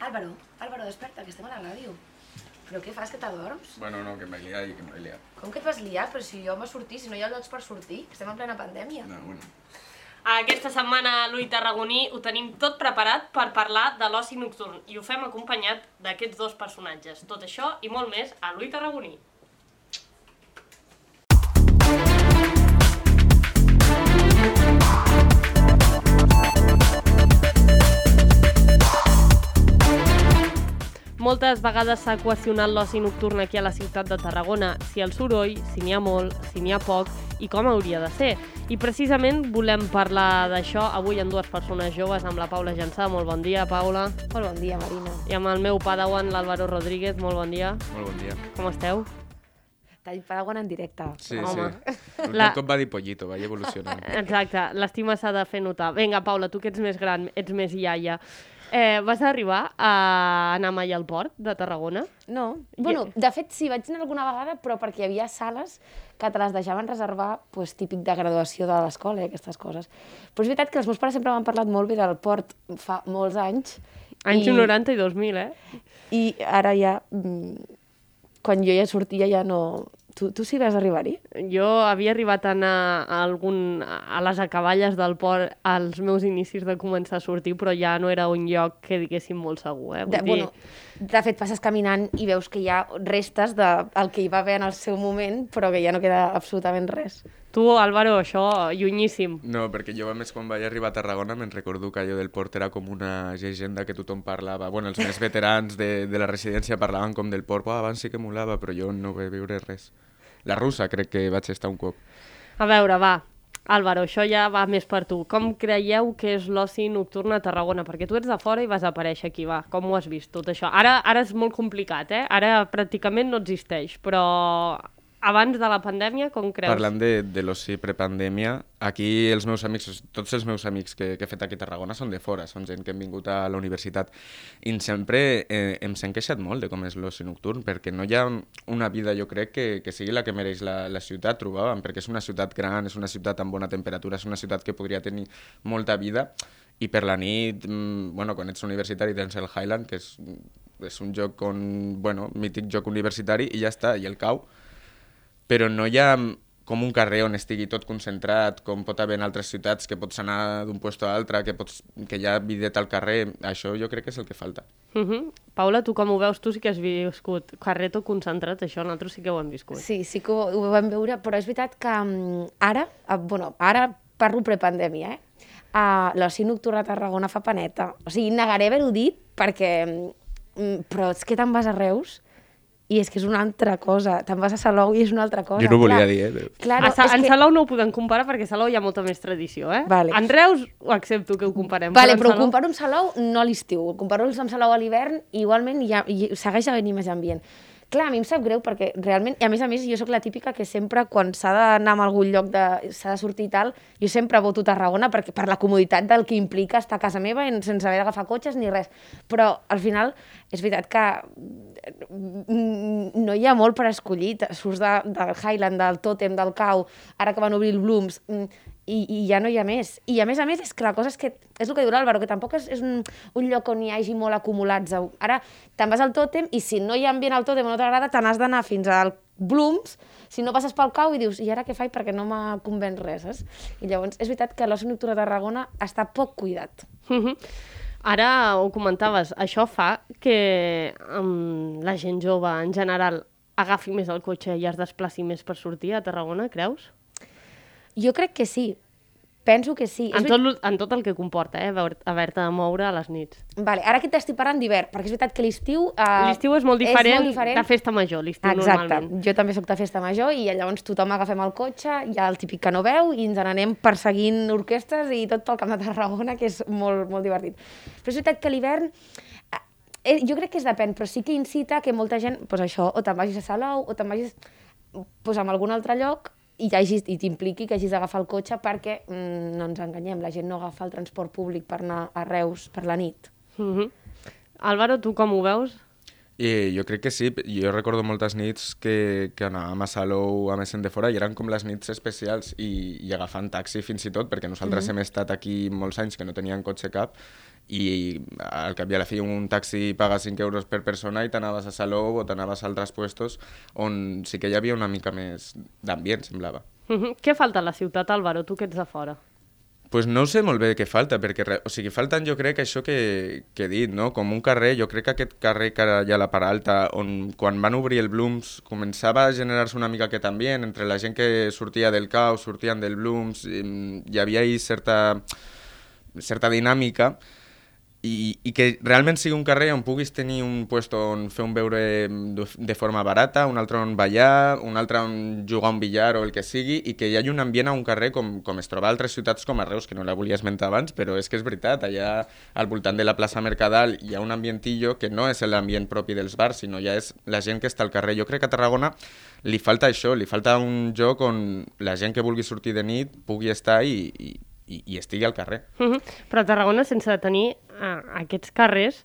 Álvaro, Álvaro, desperta, que estem a la ràdio. Però què fas, que t'adorms? Bueno, no, que m'he liat i que m'he liat. Com que et vas liar? Però si jo m'he sortit, si no hi ha llocs per sortir, estem en plena pandèmia. No, bueno. Aquesta setmana a l'Ui Tarragoní ho tenim tot preparat per parlar de l'oci nocturn i ho fem acompanyat d'aquests dos personatges. Tot això i molt més a l'Ui Tarragoní. Moltes vegades s'ha qüestionat l'oci nocturn aquí a la ciutat de Tarragona, si el soroll, si n'hi ha molt, si n'hi ha poc i com hauria de ser. I precisament volem parlar d'això avui amb dues persones joves, amb la Paula Jansà. Molt bon dia, Paula. Molt bon dia, Marina. I amb el meu padawan, l'Àlvaro Rodríguez. Molt bon dia. Molt bon dia. Com esteu? T'ha paraguant en directe. Sí, Home. sí. La- cop va dir pollito, vaig evolucionant. Exacte, l'estima s'ha de fer notar. Vinga, Paula, tu que ets més gran, ets més iaia. Eh, vas arribar a anar mai al port de Tarragona? No. Bueno, de fet, sí, vaig anar alguna vegada, però perquè hi havia sales que te les deixaven reservar, pues, típic de graduació de l'escola i aquestes coses. Però és veritat que els meus pares sempre m'han parlat molt bé del port fa molts anys. Anys i, 90 i 2000, eh? I ara ja, mm, quan jo ja sortia, ja no... Tu, tu sí vas arribar-hi? Jo havia arribat a anar a, algun, a les acaballes del port als meus inicis de començar a sortir, però ja no era un lloc que diguéssim molt segur, eh? Vull De, dir, bueno, de fet, passes caminant i veus que hi ha restes del de, que hi va haver en el seu moment, però que ja no queda absolutament res. Tu, Álvaro, això, llunyíssim. No, perquè jo, a més, quan vaig arribar a Tarragona, me'n recordo que allò del port era com una llegenda que tothom parlava. Bueno, els més veterans de, de la residència parlaven com del port. Oh, abans sí que molava, però jo no vaig veure res. La russa crec que vaig estar un cop. A veure, va, Álvaro, això ja va més per tu. Com creieu que és l'oci nocturn a Tarragona? Perquè tu ets de fora i vas aparèixer aquí, va. Com ho has vist, tot això? Ara, ara és molt complicat, eh? Ara pràcticament no existeix, però abans de la pandèmia, com creus? Parlant de, de l'oci prepandèmia, aquí els meus amics, tots els meus amics que, que he fet aquí a Tarragona són de fora, són gent que han vingut a la universitat. I sempre eh, em s'han queixat molt de com és l'oci nocturn, perquè no hi ha una vida, jo crec, que, que sigui la que mereix la, la ciutat, trobàvem, perquè és una ciutat gran, és una ciutat amb bona temperatura, és una ciutat que podria tenir molta vida. I per la nit, mm, bueno, quan ets universitari tens el Highland, que és, és un joc, on, bueno, mític joc universitari i ja està, i el cau, però no hi ha com un carrer on estigui tot concentrat, com pot haver en altres ciutats, que pots anar d'un lloc a l'altre, que, pots, que hi ha videt al carrer. Això jo crec que és el que falta. Uh -huh. Paula, tu com ho veus? Tu sí que has viscut carrer tot concentrat, això nosaltres sí que ho hem viscut. Sí, sí que ho, ho vam veure, però és veritat que um, ara, uh, bueno, ara parlo prepandèmia, eh? Uh, L'oci nocturn a Tarragona fa paneta. O sigui, negaré haver-ho dit perquè... Um, però és que te'n vas a Reus i és que és una altra cosa. Te'n vas a Salou i és una altra cosa. jo no ho volia clar. dir, eh? Claro, a Sa en que... Salou no ho podem comparar perquè a Salou hi ha molta més tradició, eh? Vale. En Reus ho accepto que ho comparem. Vale, en però ho Salou- comparo amb Salou no a l'estiu. Ho comparo amb Salou a l'hivern i igualment hi ha, hi segueix havent-hi més ambient. Clar, a mi em sap greu perquè realment, i a més a més, jo sóc la típica que sempre quan s'ha d'anar a algun lloc, de- s'ha de sortir i tal, jo sempre voto Tarragona perquè, per la comoditat del que implica estar a casa meva sense haver d'agafar cotxes ni res. Però al final és veritat que mm, no hi ha molt per escollir. Surts de, del Highland, del Totem, del Cau, ara que van obrir el Blooms, mm, i, i ja no hi ha més. I a més a més és que la cosa és que, és el que diu l'Àlvaro, que tampoc és, és un, un lloc on hi hagi molt acumulats. Ara te'n vas al tòtem i si no hi ha ambient al tòtem o no t'agrada, te n'has d'anar fins al Blooms, si no passes pel cau i dius, i ara què faig perquè no m'ha convenç res, saps? I llavors és veritat que l'oci nocturn de Tarragona està poc cuidat. Mhm. Ara ho comentaves, això fa que um, la gent jove en general agafi més el cotxe i es desplaci més per sortir a Tarragona, creus? Jo crec que sí. Penso que sí. En tot, en tot el que comporta, eh, haver- haver-te de moure a les nits. Vale, ara aquí t'estic parlant d'hivern, perquè és veritat que l'estiu... Uh, L'estiu és molt diferent, és molt diferent de festa major, l'estiu Exacte, normalment. jo també sóc de festa major i llavors tothom agafem el cotxe, hi ha el típic que no veu i ens n'anem perseguint orquestres i tot pel camp de Tarragona, que és molt, molt divertit. Però és veritat que l'hivern eh, eh, jo crec que es depèn, però sí que incita que molta gent, doncs això, o te'n vagis a Salou, o te'n vagis doncs, a algun altre lloc i, hagis, i t'impliqui que hagis d'agafar el cotxe perquè, mm, no ens enganyem, la gent no agafa el transport públic per anar a Reus per la nit. Mhm. Álvaro, tu com ho veus? I jo crec que sí, jo recordo moltes nits que, que anàvem a Salou a més de fora i eren com les nits especials i, i agafant taxi fins i tot, perquè nosaltres mm -hmm. hem estat aquí molts anys que no teníem cotxe cap i al cap i a la fi un taxi paga 5 euros per persona i t'anaves a Salou o t'anaves a altres puestos on sí que hi havia una mica més d'ambient, semblava. Uh -huh. Què falta a la ciutat, Álvaro, tu que ets de fora? pues no sé molt bé què falta, perquè o sigui, falten jo crec això que, que he dit, no? com un carrer, jo crec que aquest carrer que hi ha la Paralta, on quan van obrir el Blooms començava a generar-se una mica aquest ambient, entre la gent que sortia del caos, sortien del Blooms, hi havia ahí certa, certa dinàmica, i, i que realment sigui un carrer on puguis tenir un puesto on fer un beure de forma barata, un altre on ballar, un altre on jugar un billar o el que sigui, i que hi hagi un ambient a un carrer com, com es troba a altres ciutats com a Reus, que no la volia esmentar abans, però és que és veritat, allà al voltant de la plaça Mercadal hi ha un ambientillo que no és l'ambient propi dels bars, sinó ja és la gent que està al carrer. Jo crec que a Tarragona li falta això, li falta un lloc on la gent que vulgui sortir de nit pugui estar i, i, i, i estigui al carrer. Uh -huh. Però a Tarragona, sense tenir uh, aquests carrers,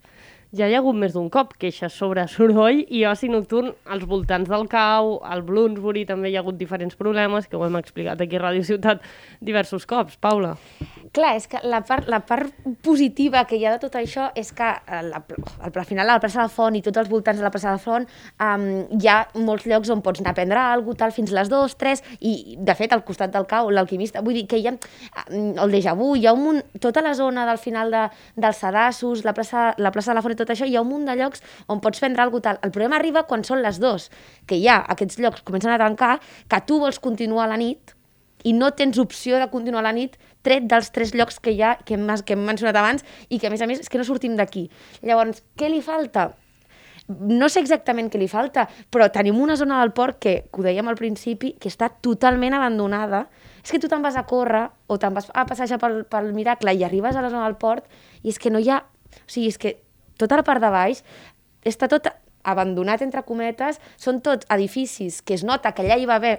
ja hi ha hagut més d'un cop queixes sobre soroll i oci nocturn als voltants del Cau, al Bloomsbury també hi ha hagut diferents problemes, que ho hem explicat aquí a Ràdio Ciutat diversos cops. Paula. Clar, és que la part, la part positiva que hi ha de tot això és que eh, la, al final a la plaça de la Font i tots els voltants de la plaça de la Font um, hi ha molts llocs on pots anar a prendre alguna tal fins les dues, tres, i de fet al costat del Cau, l'alquimista, vull dir que hi ha el déjà vu, hi ha un munt, tota la zona del final de, dels sedassos, la plaça, la plaça de la Font tot això, hi ha un munt de llocs on pots prendre alguna tal. El problema arriba quan són les dues, que ha aquests llocs comencen a tancar, que tu vols continuar a la nit i no tens opció de continuar a la nit tret dels tres llocs que ha, que hem, que hem mencionat abans, i que a més a més és que no sortim d'aquí. Llavors, què li falta? no sé exactament què li falta, però tenim una zona del port que, que ho dèiem al principi, que està totalment abandonada. És que tu te'n vas a córrer o te'n vas a passejar pel, pel Miracle i arribes a la zona del port i és que no hi ha... O sigui, és que tota la part de baix està tot abandonat, entre cometes, són tots edificis que es nota que allà hi va haver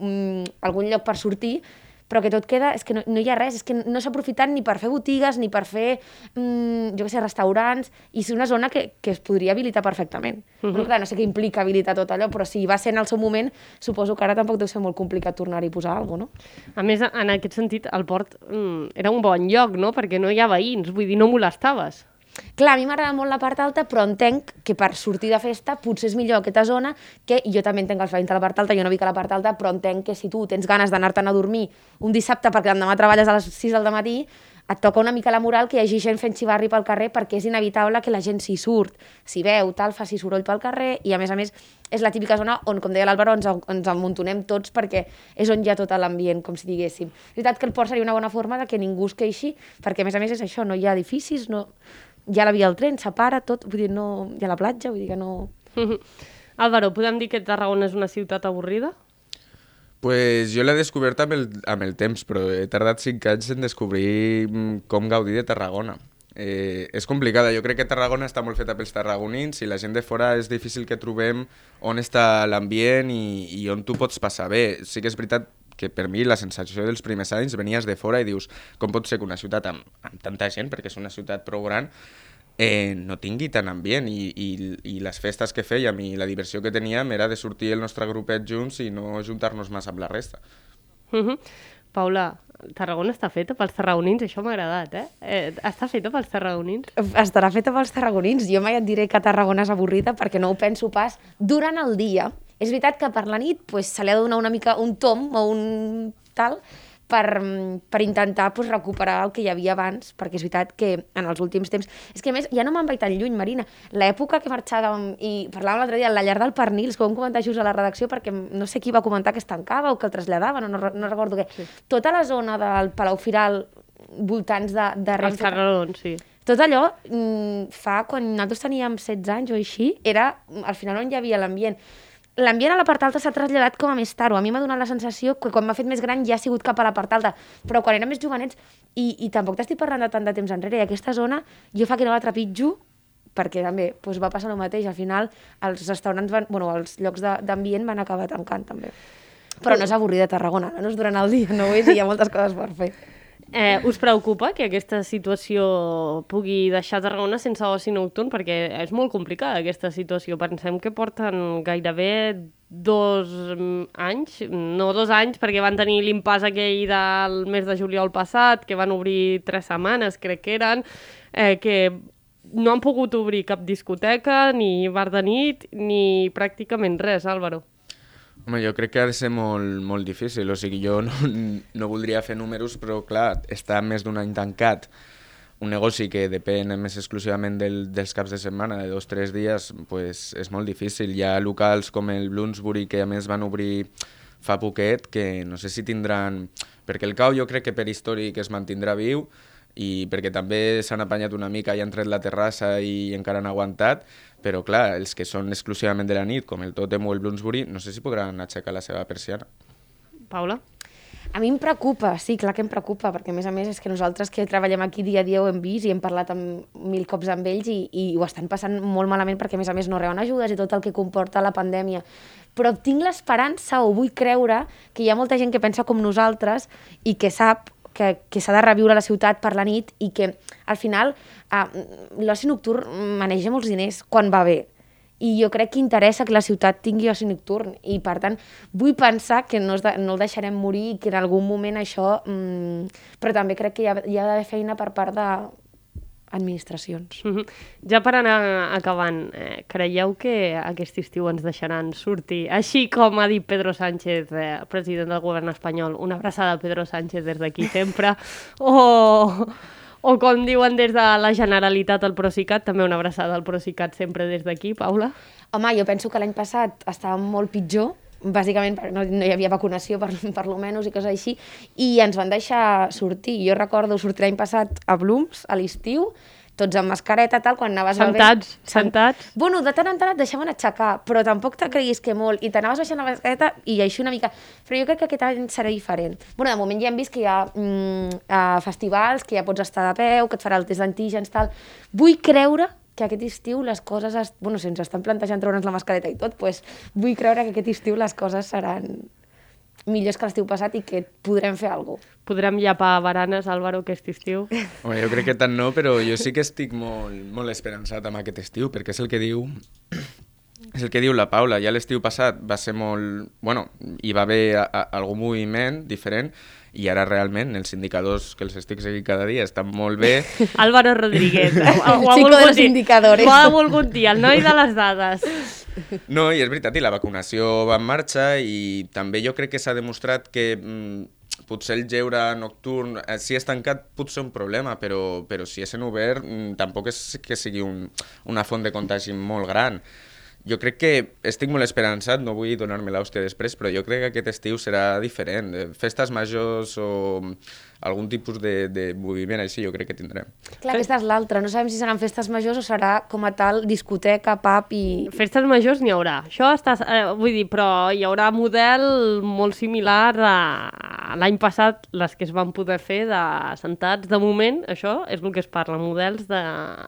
um, algun lloc per sortir, però que tot queda, és que no, no hi ha res, és que no s'ha aprofitat ni per fer botigues, ni per fer, um, jo què sé, restaurants, i és una zona que, que es podria habilitar perfectament. Uh -huh. Però clar, no sé què implica habilitar tot allò, però si va ser en el seu moment, suposo que ara tampoc deu ser molt complicat tornar-hi a posar alguna cosa, no? A més, en aquest sentit, el port mm, era un bon lloc, no?, perquè no hi ha veïns, vull dir, no molestaves. Clar, a mi m'agrada molt la part alta, però entenc que per sortir de festa potser és millor aquesta zona, que jo també entenc els veïns de la part alta, jo no vic a la part alta, però entenc que si tu tens ganes d'anar-te'n a dormir un dissabte perquè l'endemà treballes a les 6 del matí, et toca una mica la moral que hi hagi gent fent xivarri pel carrer perquè és inevitable que la gent s'hi surt, s'hi veu, tal, faci soroll pel carrer i a més a més és la típica zona on, com deia l'Àlvaro, ens, ens amuntonem tots perquè és on hi ha tot l'ambient, com si diguéssim. És veritat que el port seria una bona forma de que ningú es queixi, perquè a més a més és això, no hi ha edificis, no, ha la via del tren, separa tot, vull dir, no, hi ha la platja, vull dir que no... Álvaro, podem dir que Tarragona és una ciutat avorrida? Pues jo l'he descobert amb el, amb el temps, però he tardat cinc anys en descobrir mm, com gaudir de Tarragona. Eh, és complicada, jo crec que Tarragona està molt feta pels tarragonins i la gent de fora és difícil que trobem on està l'ambient i, i on tu pots passar bé. Sí que és veritat que per mi la sensació dels primers anys venies de fora i dius com pot ser que una ciutat amb, amb tanta gent, perquè és una ciutat prou gran, eh, no tingui tant ambient i, i, i les festes que fèiem i la diversió que teníem era de sortir el nostre grupet junts i no juntar-nos massa amb la resta. Uh -huh. Paula, Tarragona està feta pels tarragonins, això m'ha agradat, eh? eh? Està feta pels tarragonins? Estarà feta pels tarragonins. Jo mai et diré que Tarragona és avorrida perquè no ho penso pas. Durant el dia, és veritat que per la nit pues, se li ha de donar una mica un tom o un tal per, per intentar pues, recuperar el que hi havia abans, perquè és veritat que en els últims temps... És que a més, ja no me'n vaig tan lluny, Marina. L'època que marxàvem, i parlàvem l'altre dia, la llar del pernil, que ho vam comentar just a la redacció, perquè no sé qui va comentar que es tancava o que el traslladaven, o no, no recordo què. Sí. Tota la zona del Palau Firal, voltants de, de Renfe... Els carrerons, sí. Tot allò mm, fa, quan nosaltres teníem 16 anys o així, era al final on hi havia l'ambient l'ambient a la part alta s'ha traslladat com a més tard. A mi m'ha donat la sensació que quan m'ha fet més gran ja ha sigut cap a la part alta, però quan érem més jovenets, i, i tampoc t'estic parlant de tant de temps enrere, i aquesta zona jo fa que no la trepitjo perquè també doncs va passar el mateix. Al final, els restaurants, van, bueno, els llocs d'ambient van acabar tancant també. Però no és avorrida Tarragona, no és durant el dia, no ho és, i hi ha moltes coses per fer. Eh, us preocupa que aquesta situació pugui deixar Tarragona sense oci nocturn? Perquè és molt complicada aquesta situació. Pensem que porten gairebé dos mm, anys, no dos anys, perquè van tenir l'impàs aquell del mes de juliol passat, que van obrir tres setmanes, crec que eren, eh, que no han pogut obrir cap discoteca, ni bar de nit, ni pràcticament res, Álvaro. Home, jo crec que ha de ser molt, molt difícil, o sigui, jo no, no voldria fer números, però clar, està més d'un any tancat, un negoci que depèn més exclusivament del, dels caps de setmana, de dos o tres dies, pues, és molt difícil. Hi ha locals com el Bloomsbury, que a més van obrir fa poquet, que no sé si tindran... Perquè el cau jo crec que per històric es mantindrà viu, i perquè també s'han apanyat una mica i han tret la terrassa i encara han aguantat, però clar, els que són exclusivament de la nit, com el Totem o el Bloomsbury, no sé si podran aixecar la seva persiana. Paula? A mi em preocupa, sí, clar que em preocupa, perquè a més a més és que nosaltres que treballem aquí dia a dia ho hem vist i hem parlat amb mil cops amb ells i, i ho estan passant molt malament perquè a més a més no reben ajudes i tot el que comporta la pandèmia. Però tinc l'esperança o vull creure que hi ha molta gent que pensa com nosaltres i que sap que, que s'ha de reviure la ciutat per la nit i que al final eh, l'oci nocturn maneja molts diners quan va bé. I jo crec que interessa que la ciutat tingui oci nocturn i per tant vull pensar que no, de, no el deixarem morir i que en algun moment això... Mm, però també crec que hi ha, hi ha d'haver feina per part de administracions. Mm -hmm. Ja per anar acabant, eh, creieu que aquest estiu ens deixaran sortir, així com ha dit Pedro Sánchez, eh, president del govern espanyol, una abraçada a Pedro Sánchez des d'aquí sempre, o o com diuen des de la Generalitat al Procicat, també una abraçada al Procicat sempre des d'aquí, Paula. Home, jo penso que l'any passat estava molt pitjor, bàsicament no, no hi havia vacunació per, per lo menys i coses així, i ens van deixar sortir. Jo recordo sortir l'any passat a Blooms, a l'estiu, tots amb mascareta, tal, quan anaves sentats, bevent... Sentats, Bueno, de tant en tant et deixaven aixecar, però tampoc te creguis que molt, i t'anaves baixant la mascareta i així una mica... Però jo crec que aquest any serà diferent. Bueno, de moment ja hem vist que hi ha mm, uh, festivals, que ja pots estar de peu, que et farà el test d'antígens, tal. Vull creure que aquest estiu les coses... Es... Bueno, si ens estan plantejant treure'ns la mascareta i tot, pues, vull creure que aquest estiu les coses seran millors que l'estiu passat i que podrem fer alguna cosa. Podrem llapar baranes, Álvaro, aquest estiu? Home, jo crec que tant no, però jo sí que estic molt, molt esperançat amb aquest estiu, perquè és el que diu és el que diu la Paula. Ja l'estiu passat va ser molt... Bueno, hi va haver a, a, algun moviment diferent i ara realment els indicadors que els estic seguint cada dia estan molt bé. Álvaro Rodríguez. Ho, ho ha de los indicadores. Ho ha volgut dir, el noi de les dades. No, i és veritat, i la vacunació va en marxa i també jo crec que s'ha demostrat que mm, potser el lleure nocturn, eh, si és tancat pot ser un problema, però, però si és en obert mm, tampoc és que sigui un, una font de contagi molt gran. Jo crec que estic molt esperançat, no vull donar-me l'hòstia després, però jo crec que aquest estiu serà diferent. Eh, festes majors o algun tipus de, de moviment així jo crec que tindrem. Clar, aquesta és l'altra. No sabem si seran festes majors o serà com a tal discoteca, pub i... Festes majors n'hi haurà. Això està... Eh, vull dir, però hi haurà model molt similar a l'any passat, les que es van poder fer de sentats. De moment, això és el que es parla, models de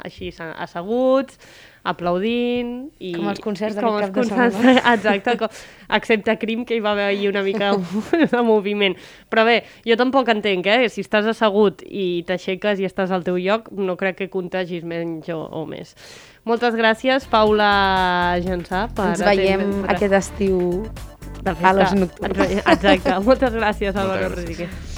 així asseguts, aplaudint... I, com els concerts com els concerts, de Exacte, com, excepte Crim, que hi va haver una mica de moviment. Però bé, jo tampoc entenc, eh? Si estàs assegut i t'aixeques i estàs al teu lloc, no crec que contagis menys o, o més. Moltes gràcies, Paula Jansà. Per Ens veiem atendre... aquest estiu a l'Os Nocturn. Exacte. Moltes gràcies, Álvaro Rodríguez.